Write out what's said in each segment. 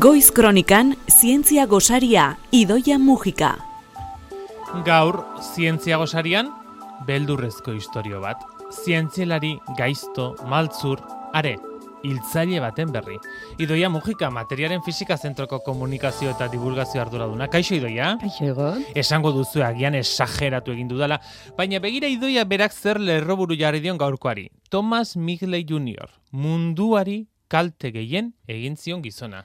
Goiz Kronikan, Zientzia Gosaria, Idoia Mujika. Gaur, Zientzia Gosarian, beldurrezko historio bat. Zientzielari, gaizto, maltzur, are, hiltzaile baten berri. Idoia Mujika, materiaren fisika zentroko komunikazio eta divulgazio arduraduna. Kaixo, Idoia? Kaixo, egon. Esango duzu agian esageratu egin dudala, baina begira Idoia berak zer lerroburu jarri dion gaurkoari. Thomas Migley Jr., munduari kalte gehien egin zion gizona.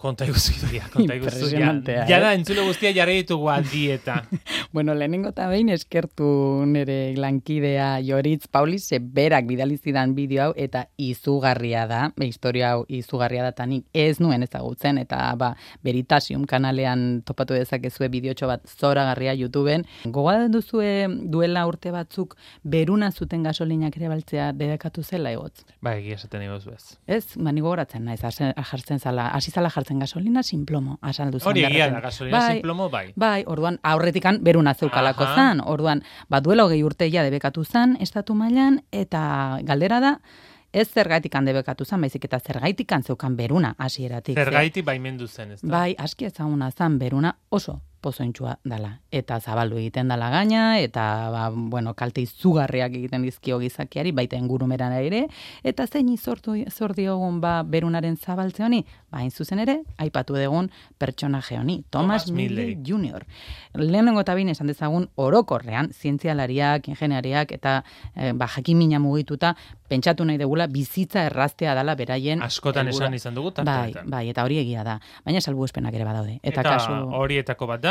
Konta iguzu, Idoia, konta iguzu. Ja, Impresionantea, ja eh? entzule guztia jarri ditugu aldieta. Bueno, lehenengo eta behin eskertu nire lankidea Joritz Paulis, ze berak bidali zidan bideo hau eta izugarria da, historia hau izugarria da, eta nik ez nuen ezagutzen, eta ba, Veritasium kanalean topatu dezakezue bideotxo bat zoragarria YouTubeen. Gogoan duzue duela urte batzuk beruna zuten gasolinak ere baltzea dedekatu zela egotz. ba, egia esaten egozu ez. Ez, ba, ni gogoratzen naiz, jartzen zala, hasi zala jartzen gasolina sin plomo, asaldu zen. Hori egia da, gasolina Bai, sin plomo, bai. Bai, orduan aurretikan beruna zeukalako Aha. zan. Orduan, ba duela hogei urte ja debekatu zan estatu mailan eta galdera da ez zergaitikan debekatu zan, baizik eta zergaitikan zeukan beruna hasieratik. ze- Zergaiti baimendu zen, ez da? Bai, aski ezaguna zan beruna oso pozointxua dala. Eta zabaldu egiten dala gaina, eta, ba, bueno, kalte izugarriak egiten dizkio gizakiari, baita ingurumeran ere, eta zein izortu, zor diogun, ba, berunaren zabaltze honi, ba, zuzen ere, aipatu dugun pertsonaje honi, Thomas, Thomas Milley. Jr. Lehenengo eta esan dezagun orokorrean, zientzialariak, ingeniariak, eta eh, ba, jakimina mugituta, pentsatu nahi degula, bizitza erraztea dala beraien Askotan helburua. esan izan dugu, tarte Bai, bai, eta hori egia da. Baina salbuespenak ere badaude. Eta, Eta, kasu... horietako bat da,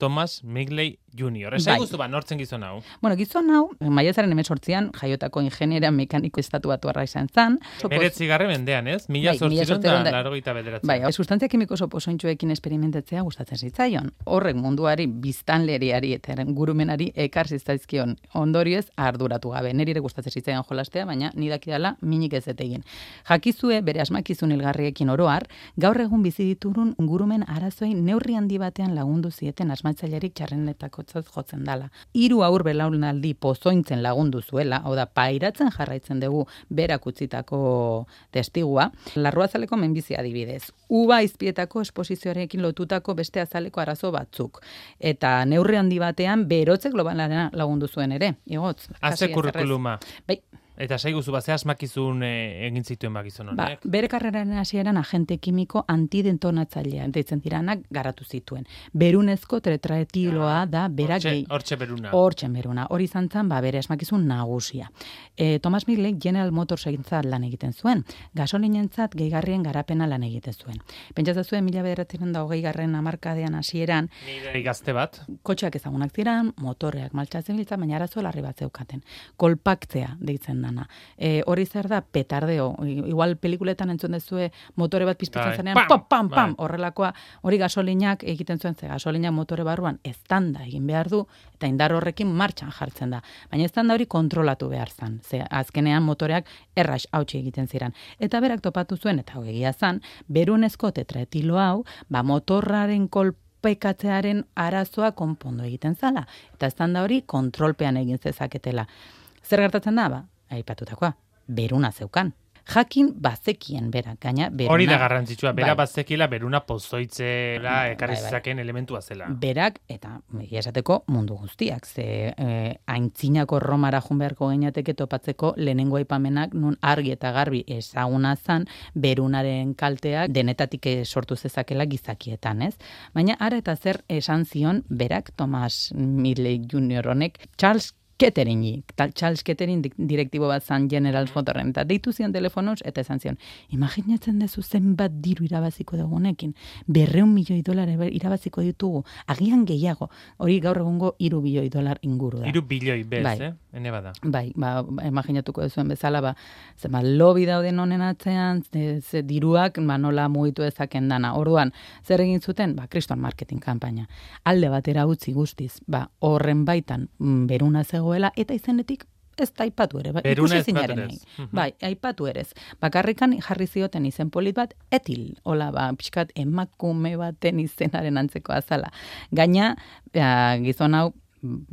Thomas Migley Jr. Ez Bai. guztu ba, nortzen gizon hau. Bueno, gizon hau, maiatzaren emesortzian, jaiotako ingeniera mekaniko estatu batu arra izan zan. Meretzi garre mendean, ez? Mila Bai, zortziron da, da- laro gita bederatzen. Bai, sustantzia kimiko oso pozointxuekin esperimentatzea gustatzen zitzaion. Horrek munduari, biztanleriari eta gurumenari ekar zitzaizkion ondorioez arduratu gabe. Neri ere gustatzen zitzaion jolastea, baina ni dakidala minik ez dut egin. Jakizue bere asmakizun hilgarriekin oroar, gaur egun bizi diturun gurumen arazoei neurri handi batean lagundu zieten asmatzailerik txarrenetakotzat jotzen dala. Hiru aur belaunaldi pozointzen lagundu zuela, hau da, pairatzen jarraitzen dugu berak utzitako testigua, larruazaleko menbizia adibidez. Uba izpietako esposizioarekin lotutako beste azaleko arazo batzuk. Eta neurri handi batean berotze globalaren lagundu zuen ere. Igotz. Ezerrez. kurrikuluma. Bai, Eta saiguzu, ba, ze asmakizun eh, egin zituen bakizun Ba, honek. bere karreraren hasieran agente kimiko antidentonatzailea deitzen diranak garatu zituen. Berunezko tetraetiloa da berak Hortxe, gehi. hortxe beruna. Hortzen beruna. Hori izan zen, ba, bere esmakizun nagusia. E, Thomas Migley General Motors egintzat lan egiten zuen. Gasolinentzat gehigarrien garapena lan egiten zuen. Pentsatzen zuen, mila bederatzen da hogei garren amarkadean hasieran, Nire gazte bat. kotxeak ezagunak ziren, motorreak maltsatzen biltza, baina arazo larri bat zeukaten. Kolpaktzea deitzen dana. E, hori zer da petardeo. Igual pelikuletan entzun dezue motore bat pizpitzen Bai. zenean, Pam! pam, pam, Bai. horrelakoa, hori gasolinak egiten zuen, ze gasolinak motore barruan eztanda egin behar du, eta indar horrekin martxan jartzen da. Baina eztanda hori kontrolatu behar zan, ze azkenean motoreak erras hautsi egiten ziren. Eta berak topatu zuen, eta hau egia zan, berunezko tetraetilo hau, ba motorraren kolpekatzearen arazoa konpondo egiten zala. Eta eztanda hori kontrolpean egin zezaketela. Zer gertatzen da, ba? Aipatutakoa, beruna zeukan. Jakin bazekien berak, gaina beruna. Hori da garrantzitsua, bera Bai. bazekila beruna pozoitzera Bai, ekarri bai, bai. elementua zela. Berak, eta esateko mundu guztiak, ze eh, aintzinako Romara jun beharko geinateke topatzeko lehenengo aipamenak nun argi eta garbi ezaguna zan berunaren kalteak denetatik eh, sortu zezakela gizakietan, ez? Baina ara eta zer esan zion berak Thomas Milley Jr. honek Charles Ketteringi, tal Charles Kettering direktibo bat zan General Motorren, eta deitu zion telefonoz, eta esan zion, imaginatzen dezu zenbat diru irabaziko dugu honekin, berreun milioi dolar irabaziko ditugu, agian gehiago, hori gaur egungo iru milioi dolar inguru da. Hiru bilioi bez, Bai. eh? Hene bada. Bai, ba, imaginatuko duzuen bezala, ba, ze, ba, lobby dauden honen atzean, ze, diruak, ba, nola mugitu ezaken dana. Orduan, zer egin zuten? Ba, kriston marketing kanpaina. Alde batera utzi guztiz, ba, horren baitan mm, beruna zegoela, eta izenetik ez da aipatu ere, ba, Beruna ikusi zinaren egin. Mhm. Bai, aipatu ere ez. Bakarrikan jarri zioten izen polit bat, etil, hola, ba, pixkat emakume baten izenaren antzeko azala. Gaina, ba, gizon hau,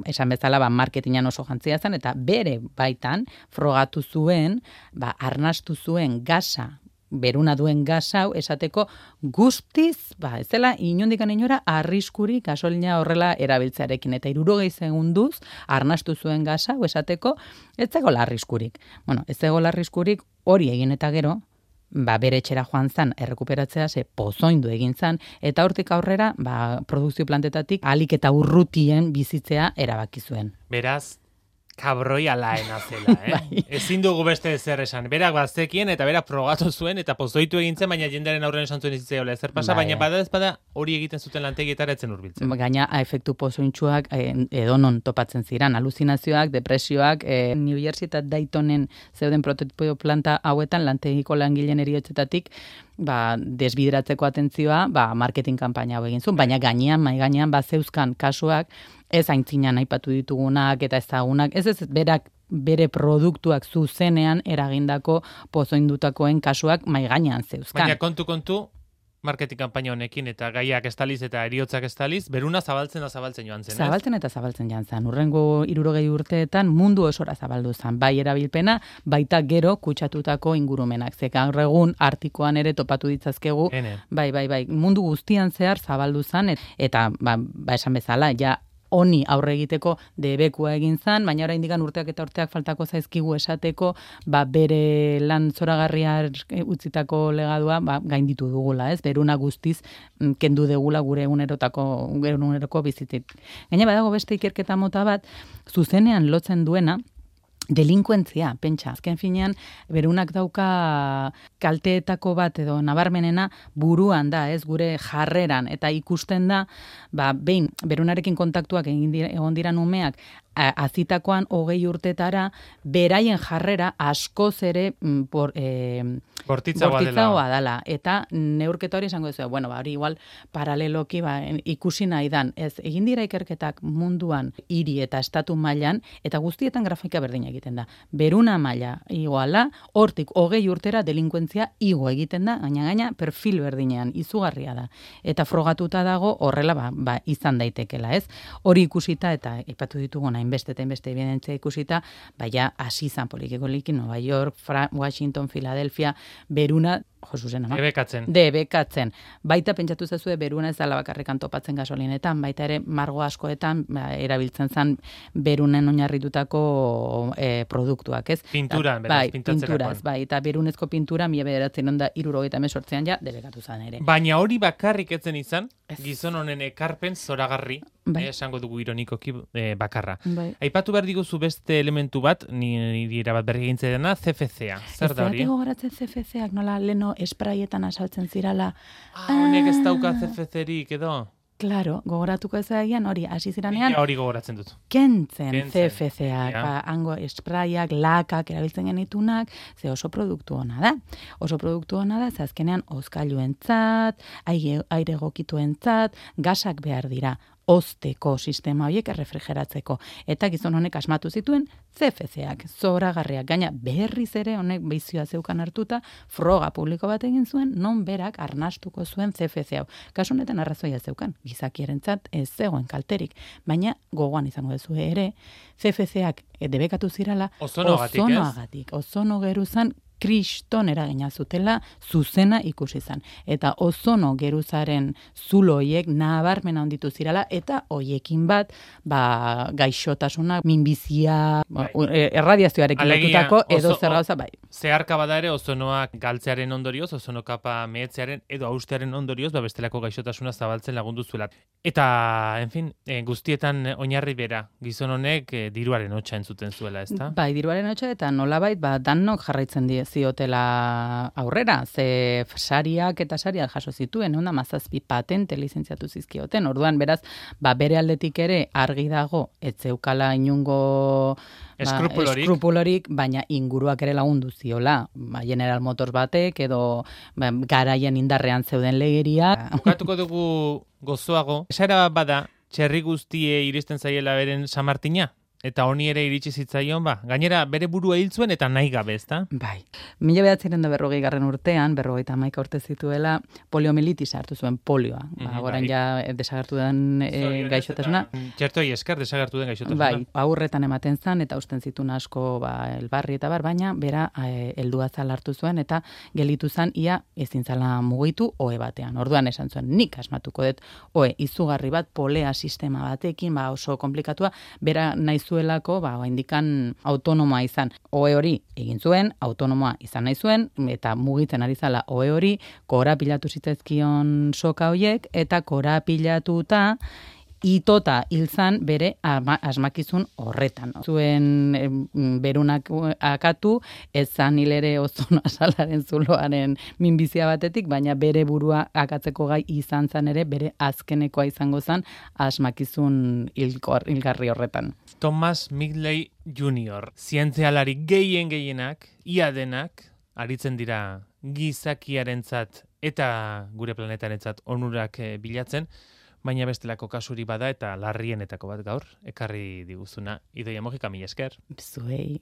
esan bezala ba, marketingan oso jantzia zen, eta bere baitan frogatu zuen, ba, arnastu zuen gasa beruna duen gas hau esateko guztiz, ba, ez dela inondikan inora arriskurik gasolina horrela erabiltzearekin eta 60 segunduz arnastu zuen gas hau esateko ez zegoela arriskurik. Bueno, ez zegoela arriskurik hori egin eta gero, ba, bere etxera joan zan errekuperatzea ze pozoindu egin zan eta hortik aurrera ba, produkzio plantetatik alik eta urrutien bizitzea erabaki zuen. Beraz, kabroi alaena zela, eh? Bai. Ezin dugu beste ezer esan. Berak bazekien eta berak frogatu zuen eta pozoitu egin zen, baina jendaren aurren esan zuen izitzeola ezer pasa, Bai. baina bada ez bada hori egiten zuten lantegietara etzen urbiltzen. Gaina a, efektu pozointxuak eh, edonon topatzen ziran, aluzinazioak, depresioak, eh, New Jersey eta Daytonen zeuden prototipo planta hauetan lantegiko langileen eriotzetatik ba, desbideratzeko atentzioa ba, marketing kanpaina egin zuen, baina gainean, mai gainean, ba, zeuzkan kasuak, ez aintzinan aipatu ditugunak eta ezagunak, ez ez berak bere produktuak zuzenean eragindako pozoindutakoen kasuak mai gainean zeuzkan. Baina kontu kontu, marketing kanpaina honekin eta gaiak estaliz eta eriotzak estaliz, beruna zabaltzen da zabaltzen joan zen, ez? Zabaltzen eta zabaltzen jan zen. Urrengo irurogei urteetan mundu osora zabaldu zen. Bai erabilpena, baita gero kutsatutako ingurumenak. Ze gaur egun artikoan ere topatu ditzazkegu. Ene. Bai, bai, bai. Mundu guztian zehar zabaldu zen. et- Eta, ba, ba esan bezala, ja honi aurre egiteko debekua egin zan, baina orain digan urteak eta urteak faltako zaizkigu esateko, ba, bere lan zoragarria utzitako legadua ba, gainditu dugula, ez? Beruna guztiz mm, kendu degula gure egunerotako gure eguneroko bizitik. Gaina badago beste ikerketa mota bat, zuzenean lotzen duena, delinkuentzia, pentsa. Azken finean, berunak dauka kalteetako bat edo nabarmenena buruan da, ez gure jarreran, eta ikusten da, ba, behin, berunarekin kontaktuak egin dira, egon dira numeak, a- azitakoan hogei urtetara, beraien jarrera askoz ere mm, por, eh, Bortitzagoa dela. dela. Eta neurketa hori esango duzu, bueno, ba, hori igual paraleloki ba, ikusi nahi dan. Ez, egin dira ikerketak munduan hiri eta estatu mailan eta guztietan grafika berdina egiten da. Beruna maila iguala, hortik hogei urtera delinkuentzia igo egiten da, gaina gaina perfil berdinean izugarria da. Eta frogatuta dago horrela ba, ba, izan daitekela, ez? Hori ikusita eta ipatu ditugu hainbeste eta hainbeste evidentzia ikusita, baina hasi izan politikeko liki, Nova York, Fra Washington, Philadelphia, beruna, jo zuzen ama. Ebekatzen. Debekatzen. Baita pentsatu zezue beruna ez dela bakarrikan topatzen gasolinetan, baita ere margo askoetan ba, erabiltzen zen berunen oinarritutako e, produktuak, ez? Pinturan, beraz, bai, pinturaz, bai, eta berunezko pintura mila bederatzen onda irurogeita mesortzean ja debekatu zen ere. Baina hori bakarrik etzen izan, gizon honen ekarpen zoragarri, Bai. eh, esango dugu ironikoki eh, bakarra. Bai. Aipatu behar diguzu beste elementu bat, ni niri bat berri egintze dena, CFC-a. Zer da hori? Gogoratzen CFC-ak nola leno espraietan asaltzen zirala. Ah, honek ez dauka CFC-rik edo? Claro, gogoratuko ez agian hori hasi ziranean hori gogoratzen dut. kentzen, Kentzen, CFC-ak, ja. ba, hango espraiak, lakak erabiltzen genitunak, ze oso produktu ona da. Oso produktu ona da, ze azkenean ozkailuentzat, aire, aire egokituentzat, gasak behar dira ozteko sistema horiek errefrigeratzeko. Eta gizon honek asmatu zituen CFC-ak, zoragarriak. Gaina berriz ere honek beizioa zeukan hartuta, froga publiko bat egin zuen, non berak arnastuko zuen CFC hau. Kasu honetan arrazoia zeukan, gizakierentzat ez zegoen kalterik. Baina gogoan izango duzu ere, CFC-ak debekatu zirala Ozonoagatik, ozonoagatik. Ozono geruzan kriston eragina zutela zuzena ikusi zan. Eta ozono geruzaren zulo hoiek nabarmena onditu zirala eta hoiekin bat ba, gaixotasuna, minbizia, Bai. e- erradiazioarekin lotutako edo zer gauza bai. Zeharka bada ere ozonoak galtzearen ondorioz, ozono kapa mehetzearen edo austearen ondorioz, ba bestelako gaixotasuna zabaltzen lagundu zuela. Eta, en fin, eh, guztietan oinarri bera, gizon honek eh, diruaren hotxa entzuten zuela, ezta? Bai, diruaren hotxa eta nolabait ba danok jarraitzen die ziotela aurrera, ze sariak eta sariak jaso zituen, egun da mazazpi patente lizentziatu zizkioten, orduan beraz, ba bere aldetik ere argi dago, ez zeukala inungo ba, Eskrupulorik. eskrupulorik, baina inguruak ere lagundu ziola, ba, General Motors batek edo ba, garaien indarrean zeuden legeria. Bukatuko dugu gozoago. Esara bada, txerri guztie iristen zaiela beren San Martina? Eta honi ere iritsi zitzaion, ba, gainera bere burua hil zuen eta nahi gabe, ezta? Bai. Mila behatzeren da berrogei garren urtean, berrogei eta maika urte zituela, poliomelitis hartu zuen polioa. Ba, gorain bai. ja eh, desagertu den e, gaixotasuna. Txertoi esker desagertu den gaixotasuna. Bai, aurretan ematen zan eta usten zituen asko ba, elbarri eta bar, baina bera eh, heldua zal hartu zuen eta gelitu zan ia ezin zala mugitu ohe batean. Orduan esan zuen, nik asmatuko dut ohe izugarri bat polea sistema batekin, ba oso komplikatua, bera nahi zuelako, ba indikan autonomoa izan. Ohe hori egin zuen, autonomoa izan nahi zuen eta mugitzen ari zala ohe hori, korapilatu zitzaizkion soka hoiek eta korapilatuta itota hilzan bere asmakizun horretan. Zuen berunak akatu, ez zan hilere ozono asalaren zuloaren minbizia batetik, baina bere burua akatzeko gai izan zan ere, bere azkenekoa izango zan asmakizun hilkor, hilgarri horretan. Thomas Midley Jr. Zientzialari gehien gehienak, ia denak, aritzen dira gizakiarentzat eta gure planetarentzat onurak eh, bilatzen, baina bestelako kasuri bada eta larrienetako bat gaur, ekarri diguzuna. Idoia Mojika, mila esker. Zuei